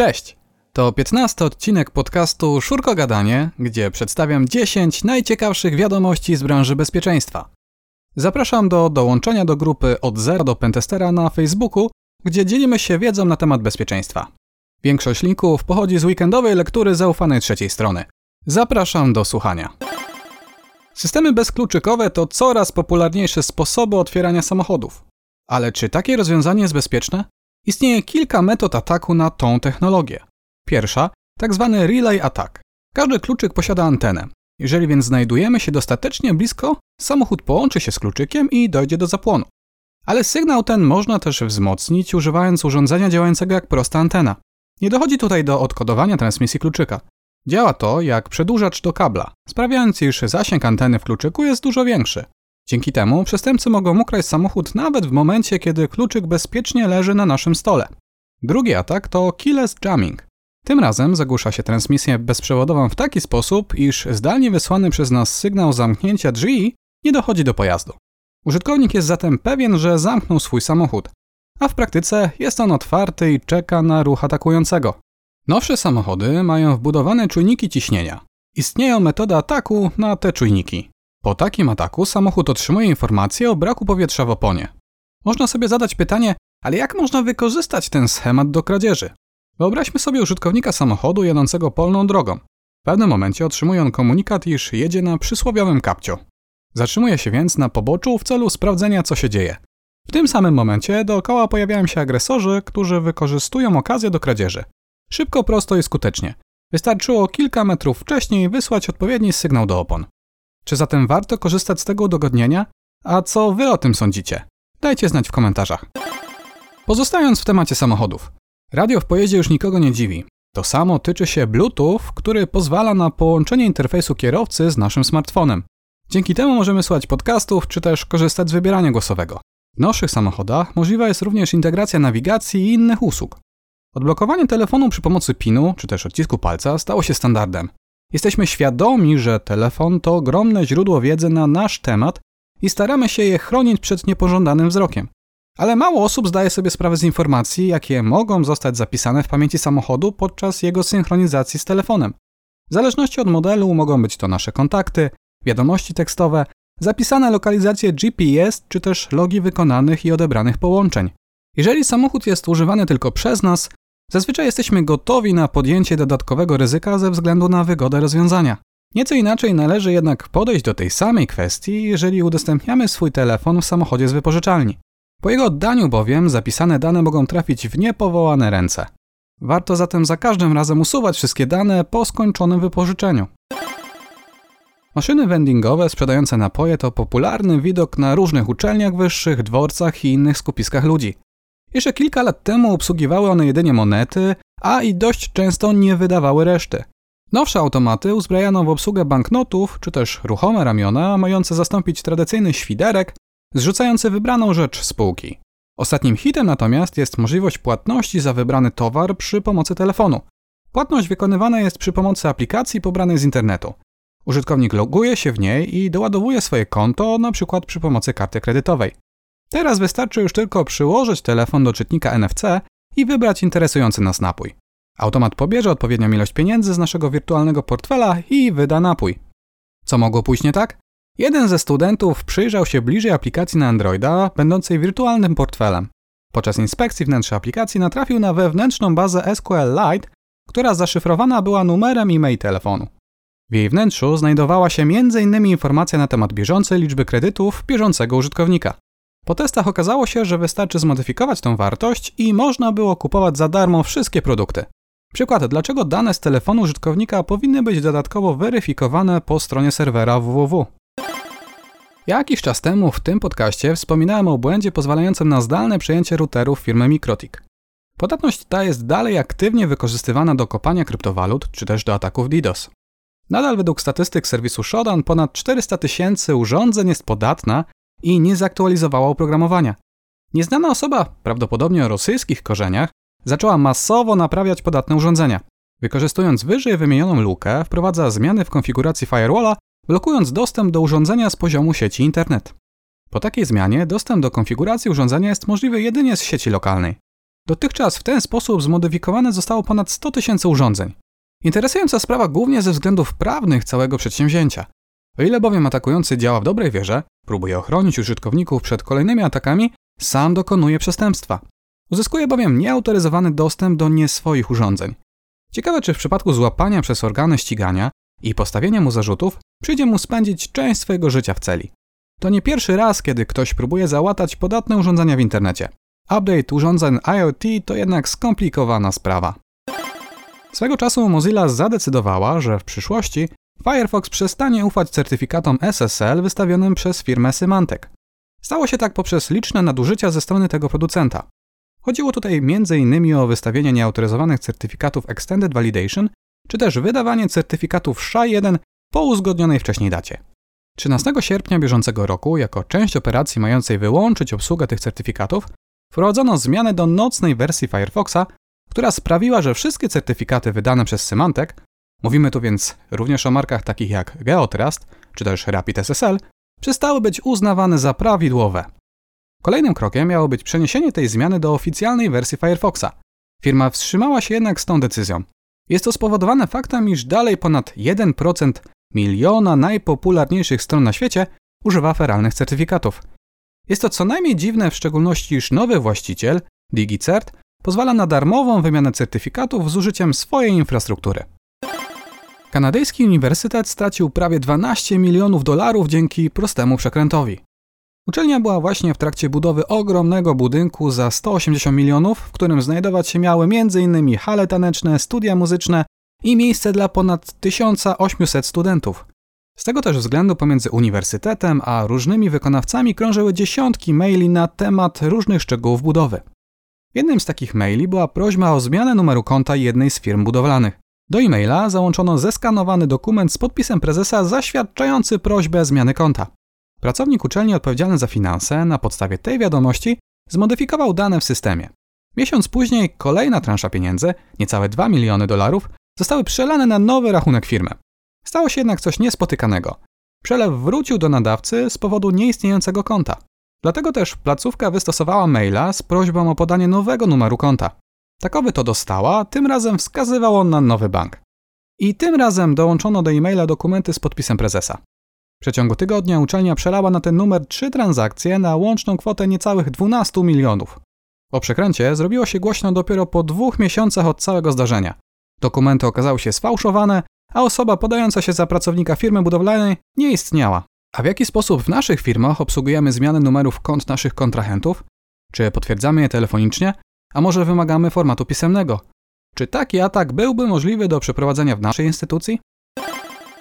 Cześć! To 15 odcinek podcastu Szurko Gadanie, gdzie przedstawiam 10 najciekawszych wiadomości z branży bezpieczeństwa. Zapraszam do dołączenia do grupy Od Zera do Pentestera na Facebooku, gdzie dzielimy się wiedzą na temat bezpieczeństwa. Większość linków pochodzi z weekendowej lektury zaufanej trzeciej strony. Zapraszam do słuchania. Systemy bezkluczykowe to coraz popularniejsze sposoby otwierania samochodów. Ale czy takie rozwiązanie jest bezpieczne? Istnieje kilka metod ataku na tą technologię. Pierwsza, tak zwany relay attack. Każdy kluczyk posiada antenę. Jeżeli więc znajdujemy się dostatecznie blisko, samochód połączy się z kluczykiem i dojdzie do zapłonu. Ale sygnał ten można też wzmocnić używając urządzenia działającego jak prosta antena. Nie dochodzi tutaj do odkodowania transmisji kluczyka. Działa to jak przedłużacz do kabla, sprawiając, iż zasięg anteny w kluczyku jest dużo większy. Dzięki temu przestępcy mogą ukraść samochód nawet w momencie, kiedy kluczyk bezpiecznie leży na naszym stole. Drugi atak to keyless jamming. Tym razem zagłusza się transmisję bezprzewodową w taki sposób, iż zdalnie wysłany przez nas sygnał zamknięcia drzwi nie dochodzi do pojazdu. Użytkownik jest zatem pewien, że zamknął swój samochód, a w praktyce jest on otwarty i czeka na ruch atakującego. Nowsze samochody mają wbudowane czujniki ciśnienia. Istnieją metody ataku na te czujniki. Po takim ataku samochód otrzymuje informację o braku powietrza w oponie. Można sobie zadać pytanie, ale jak można wykorzystać ten schemat do kradzieży? Wyobraźmy sobie użytkownika samochodu jadącego polną drogą. W pewnym momencie otrzymuje on komunikat, iż jedzie na przysłowiowym kapcio. Zatrzymuje się więc na poboczu w celu sprawdzenia, co się dzieje. W tym samym momencie dookoła pojawiają się agresorzy, którzy wykorzystują okazję do kradzieży. Szybko, prosto i skutecznie. Wystarczyło kilka metrów wcześniej wysłać odpowiedni sygnał do opon. Czy zatem warto korzystać z tego udogodnienia? A co wy o tym sądzicie? Dajcie znać w komentarzach. Pozostając w temacie samochodów. Radio w pojeździe już nikogo nie dziwi. To samo tyczy się Bluetooth, który pozwala na połączenie interfejsu kierowcy z naszym smartfonem. Dzięki temu możemy słuchać podcastów czy też korzystać z wybierania głosowego. W nowszych samochodach możliwa jest również integracja nawigacji i innych usług. Odblokowanie telefonu przy pomocy PIN-u czy też odcisku palca stało się standardem. Jesteśmy świadomi, że telefon to ogromne źródło wiedzy na nasz temat i staramy się je chronić przed niepożądanym wzrokiem. Ale mało osób zdaje sobie sprawę z informacji, jakie mogą zostać zapisane w pamięci samochodu podczas jego synchronizacji z telefonem. W zależności od modelu mogą być to nasze kontakty, wiadomości tekstowe, zapisane lokalizacje GPS czy też logi wykonanych i odebranych połączeń. Jeżeli samochód jest używany tylko przez nas, zazwyczaj jesteśmy gotowi na podjęcie dodatkowego ryzyka ze względu na wygodę rozwiązania. Nieco inaczej należy jednak podejść do tej samej kwestii, jeżeli udostępniamy swój telefon w samochodzie z wypożyczalni. Po jego oddaniu bowiem zapisane dane mogą trafić w niepowołane ręce. Warto zatem za każdym razem usuwać wszystkie dane po skończonym wypożyczeniu. Maszyny vendingowe sprzedające napoje to popularny widok na różnych uczelniach wyższych, dworcach i innych skupiskach ludzi. Jeszcze kilka lat temu obsługiwały one jedynie monety, a i dość często nie wydawały reszty. Nowsze automaty uzbrajano w obsługę banknotów, czy też ruchome ramiona, mające zastąpić tradycyjny świderek, zrzucający wybraną rzecz spółki. Ostatnim hitem natomiast jest możliwość płatności za wybrany towar przy pomocy telefonu. Płatność wykonywana jest przy pomocy aplikacji pobranej z internetu. Użytkownik loguje się w niej i doładowuje swoje konto, np. przy pomocy karty kredytowej. Teraz wystarczy już tylko przyłożyć telefon do czytnika NFC i wybrać interesujący nas napój. Automat pobierze odpowiednią ilość pieniędzy z naszego wirtualnego portfela i wyda napój. Co mogło pójść nie tak? Jeden ze studentów przyjrzał się bliżej aplikacji na Androida, będącej wirtualnym portfelem. Podczas inspekcji wnętrza aplikacji natrafił na wewnętrzną bazę SQLite, która zaszyfrowana była numerem e-mail telefonu. W jej wnętrzu znajdowała się m.in. informacja na temat bieżącej liczby kredytów bieżącego użytkownika. Po testach okazało się, że wystarczy zmodyfikować tą wartość i można było kupować za darmo wszystkie produkty. Przykład, dlaczego dane z telefonu użytkownika powinny być dodatkowo weryfikowane po stronie serwera www. Jakiś czas temu w tym podcaście wspominałem o błędzie pozwalającym na zdalne przejęcie routerów firmy Mikrotik. Podatność ta jest dalej aktywnie wykorzystywana do kopania kryptowalut czy też do ataków DDoS. Nadal według statystyk serwisu Shodan ponad 400 tysięcy urządzeń jest podatna i nie zaktualizowała oprogramowania. Nieznana osoba, prawdopodobnie o rosyjskich korzeniach, zaczęła masowo naprawiać podatne urządzenia. Wykorzystując wyżej wymienioną lukę, wprowadza zmiany w konfiguracji firewalla, blokując dostęp do urządzenia z poziomu sieci internet. Po takiej zmianie dostęp do konfiguracji urządzenia jest możliwy jedynie z sieci lokalnej. Dotychczas w ten sposób zmodyfikowane zostało ponad 100 tysięcy urządzeń. Interesująca sprawa głównie ze względów prawnych całego przedsięwzięcia. O ile bowiem atakujący działa w dobrej wierze, próbuje ochronić użytkowników przed kolejnymi atakami, sam dokonuje przestępstwa. Uzyskuje bowiem nieautoryzowany dostęp do nie swoich urządzeń. Ciekawe, czy w przypadku złapania przez organy ścigania i postawienia mu zarzutów przyjdzie mu spędzić część swojego życia w celi. To nie pierwszy raz, kiedy ktoś próbuje załatać podatne urządzenia w internecie. Update urządzeń IoT to jednak skomplikowana sprawa. Swego czasu Mozilla zadecydowała, że w przyszłości Firefox przestanie ufać certyfikatom SSL wystawionym przez firmę Symantec. Stało się tak poprzez liczne nadużycia ze strony tego producenta. Chodziło tutaj m.in. o wystawienie nieautoryzowanych certyfikatów Extended Validation, czy też wydawanie certyfikatów SHA-1 po uzgodnionej wcześniej dacie. 13 sierpnia bieżącego roku, jako część operacji mającej wyłączyć obsługę tych certyfikatów, wprowadzono zmianę do nocnej wersji Firefoxa, która sprawiła, że wszystkie certyfikaty wydane przez Symantec, mówimy tu więc również o markach takich jak GeoTrust czy też RapidSSL, przestały być uznawane za prawidłowe. Kolejnym krokiem miało być przeniesienie tej zmiany do oficjalnej wersji Firefoxa. Firma wstrzymała się jednak z tą decyzją. Jest to spowodowane faktem, iż dalej ponad 1% miliona najpopularniejszych stron na świecie używa feralnych certyfikatów. Jest to co najmniej dziwne, w szczególności iż nowy właściciel, DigiCert, pozwala na darmową wymianę certyfikatów z użyciem swojej infrastruktury. Kanadyjski uniwersytet stracił prawie 12 milionów dolarów dzięki prostemu przekrętowi. Uczelnia była właśnie w trakcie budowy ogromnego budynku za 180 milionów, w którym znajdować się miały m.in. hale taneczne, studia muzyczne i miejsce dla ponad 1800 studentów. Z tego też względu pomiędzy uniwersytetem a różnymi wykonawcami krążyły dziesiątki maili na temat różnych szczegółów budowy. Jednym z takich maili była prośba o zmianę numeru konta jednej z firm budowlanych. Do e-maila załączono zeskanowany dokument z podpisem prezesa zaświadczający prośbę zmiany konta. Pracownik uczelni odpowiedzialny za finanse na podstawie tej wiadomości zmodyfikował dane w systemie. Miesiąc później kolejna transza pieniędzy, niecałe 2 miliony dolarów, zostały przelane na nowy rachunek firmy. Stało się jednak coś niespotykanego. Przelew wrócił do nadawcy z powodu nieistniejącego konta. Dlatego też placówka wystosowała maila z prośbą o podanie nowego numeru konta. Takowy to dostała, tym razem wskazywał on na nowy bank. I tym razem dołączono do e-maila dokumenty z podpisem prezesa. W przeciągu tygodnia uczelnia przelała na ten numer trzy transakcje na łączną kwotę niecałych 12 milionów. O przekręcie zrobiło się głośno dopiero po dwóch miesiącach od całego zdarzenia. Dokumenty okazały się sfałszowane, a osoba podająca się za pracownika firmy budowlanej nie istniała. A w jaki sposób w naszych firmach obsługujemy zmiany numerów kont naszych kontrahentów? Czy potwierdzamy je telefonicznie, a może wymagamy formatu pisemnego? Czy taki atak byłby możliwy do przeprowadzenia w naszej instytucji?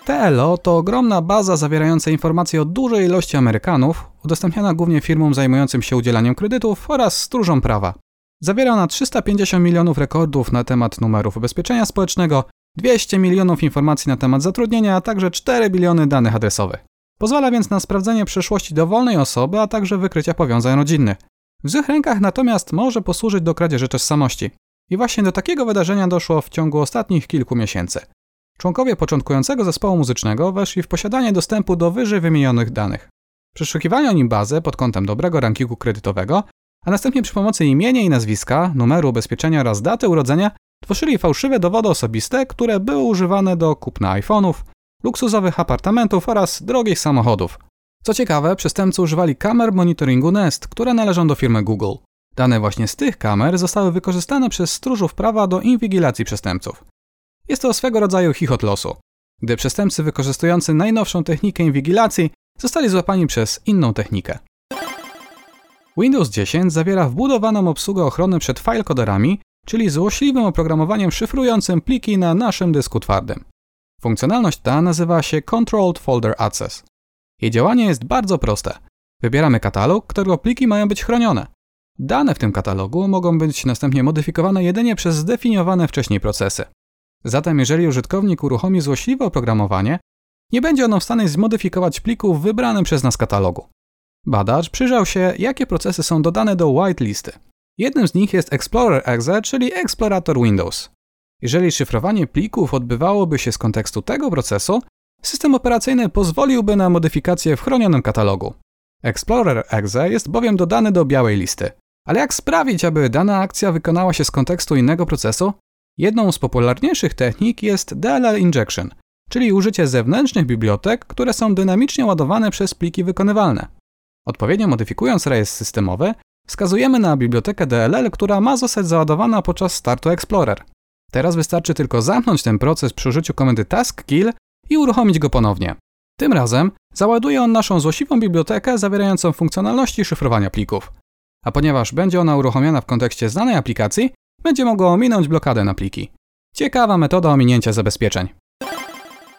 TLO to ogromna baza zawierająca informacje o dużej ilości Amerykanów, udostępniana głównie firmom zajmującym się udzielaniem kredytów oraz stróżom prawa. Zawiera ona 350 milionów rekordów na temat numerów ubezpieczenia społecznego, 200 milionów informacji na temat zatrudnienia, a także 4 biliony danych adresowych. Pozwala więc na sprawdzenie przeszłości dowolnej osoby, a także wykrycia powiązań rodzinnych. W złych rękach natomiast może posłużyć do kradzieży tożsamości. I właśnie do takiego wydarzenia doszło w ciągu ostatnich kilku miesięcy. Członkowie początkującego zespołu muzycznego weszli w posiadanie dostępu do wyżej wymienionych danych. Przeszukivali oni bazę pod kątem dobrego rankingu kredytowego, a następnie przy pomocy imienia i nazwiska, numeru ubezpieczenia oraz daty urodzenia tworzyli fałszywe dowody osobiste, które były używane do kupna iPhone'ów, luksusowych apartamentów oraz drogich samochodów. Co ciekawe, przestępcy używali kamer monitoringu Nest, które należą do firmy Google. Dane właśnie z tych kamer zostały wykorzystane przez stróżów prawa do inwigilacji przestępców. Jest to swego rodzaju chichot losu, gdy przestępcy wykorzystujący najnowszą technikę inwigilacji zostali złapani przez inną technikę. Windows 10 zawiera wbudowaną obsługę ochrony przed filecoderami, czyli złośliwym oprogramowaniem szyfrującym pliki na naszym dysku twardym. Funkcjonalność ta nazywa się Controlled Folder Access. Jej działanie jest bardzo proste. Wybieramy katalog, którego pliki mają być chronione. Dane w tym katalogu mogą być następnie modyfikowane jedynie przez zdefiniowane wcześniej procesy. Zatem jeżeli użytkownik uruchomi złośliwe oprogramowanie, nie będzie ono w stanie zmodyfikować plików wybranym przez nas katalogu. Badacz przyjrzał się, jakie procesy są dodane do whitelisty. Jednym z nich jest Explorer Exe, czyli eksplorator Windows. Jeżeli szyfrowanie plików odbywałoby się z kontekstu tego procesu, system operacyjny pozwoliłby na modyfikację w chronionym katalogu. Explorer Exe jest bowiem dodany do białej listy, Ale jak sprawić, aby dana akcja wykonała się z kontekstu innego procesu? Jedną z popularniejszych technik jest DLL injection, czyli użycie zewnętrznych bibliotek, które są dynamicznie ładowane przez pliki wykonywalne. Odpowiednio modyfikując rejestr systemowy, wskazujemy na bibliotekę DLL, która ma zostać załadowana podczas startu Explorer. Teraz wystarczy tylko zamknąć ten proces przy użyciu komendy task kill i uruchomić go ponownie. Tym razem załaduje on naszą złośliwą bibliotekę zawierającą funkcjonalności szyfrowania plików. A ponieważ będzie ona uruchomiona w kontekście znanej aplikacji, będzie mogło ominąć blokadę na pliki. Ciekawa metoda ominięcia zabezpieczeń.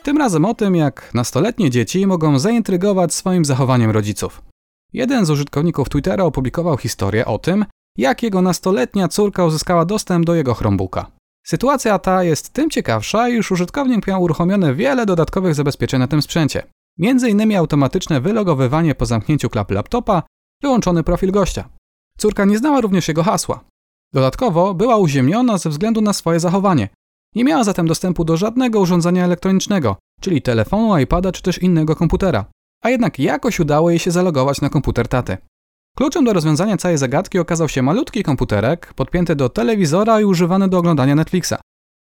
Tym razem o tym, jak nastoletnie dzieci mogą zaintrygować swoim zachowaniem rodziców. Jeden z użytkowników Twittera opublikował historię o tym, jak jego nastoletnia córka uzyskała dostęp do jego Chromebooka. Sytuacja ta jest tym ciekawsza, iż użytkownik miał uruchomione wiele dodatkowych zabezpieczeń na tym sprzęcie. Między innymi automatyczne wylogowywanie po zamknięciu klapy laptopa, wyłączony profil gościa. Córka nie znała również jego hasła. Dodatkowo była uziemniona ze względu na swoje zachowanie. Nie miała zatem dostępu do żadnego urządzenia elektronicznego, czyli telefonu, iPada czy też innego komputera. A jednak jakoś udało jej się zalogować na komputer taty. Kluczem do rozwiązania całej zagadki okazał się malutki komputerek podpięty do telewizora i używany do oglądania Netflixa.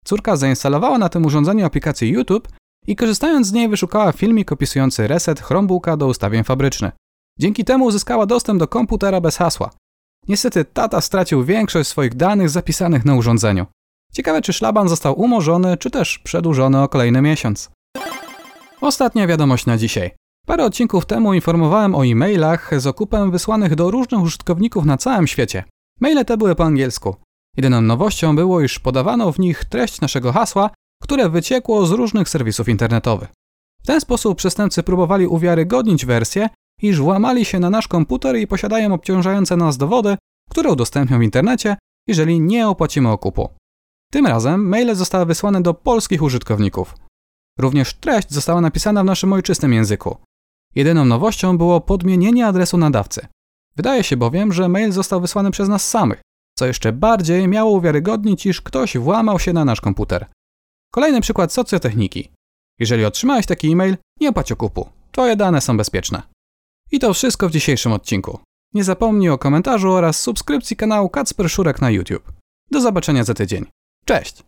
Córka zainstalowała na tym urządzeniu aplikację YouTube i korzystając z niej wyszukała filmik opisujący reset Chromebooka do ustawień fabrycznych. Dzięki temu uzyskała dostęp do komputera bez hasła. Niestety tata stracił większość swoich danych zapisanych na urządzeniu. Ciekawe, czy szlaban został umorzony, czy też przedłużony o kolejny miesiąc. Ostatnia wiadomość na dzisiaj. Parę odcinków temu informowałem o e-mailach z okupem wysłanych do różnych użytkowników na całym świecie. Maile te były po angielsku. Jedyną nowością było, iż podawano w nich treść naszego hasła, które wyciekło z różnych serwisów internetowych. W ten sposób przestępcy próbowali uwiarygodnić wersję, iż włamali się na nasz komputer i posiadają obciążające nas dowody, które udostępnią w internecie, jeżeli nie opłacimy okupu. Tym razem maile zostały wysłane do polskich użytkowników. Również treść została napisana w naszym ojczystym języku. Jedyną nowością było podmienienie adresu nadawcy. Wydaje się bowiem, że mail został wysłany przez nas samych, co jeszcze bardziej miało uwiarygodnić, iż ktoś włamał się na nasz komputer. Kolejny przykład socjotechniki. Jeżeli otrzymałeś taki e-mail, nie płać okupu. Twoje dane są bezpieczne. I to wszystko w dzisiejszym odcinku. Nie zapomnij o komentarzu oraz subskrypcji kanału Kacper Szurek na YouTube. Do zobaczenia za tydzień. Cześć!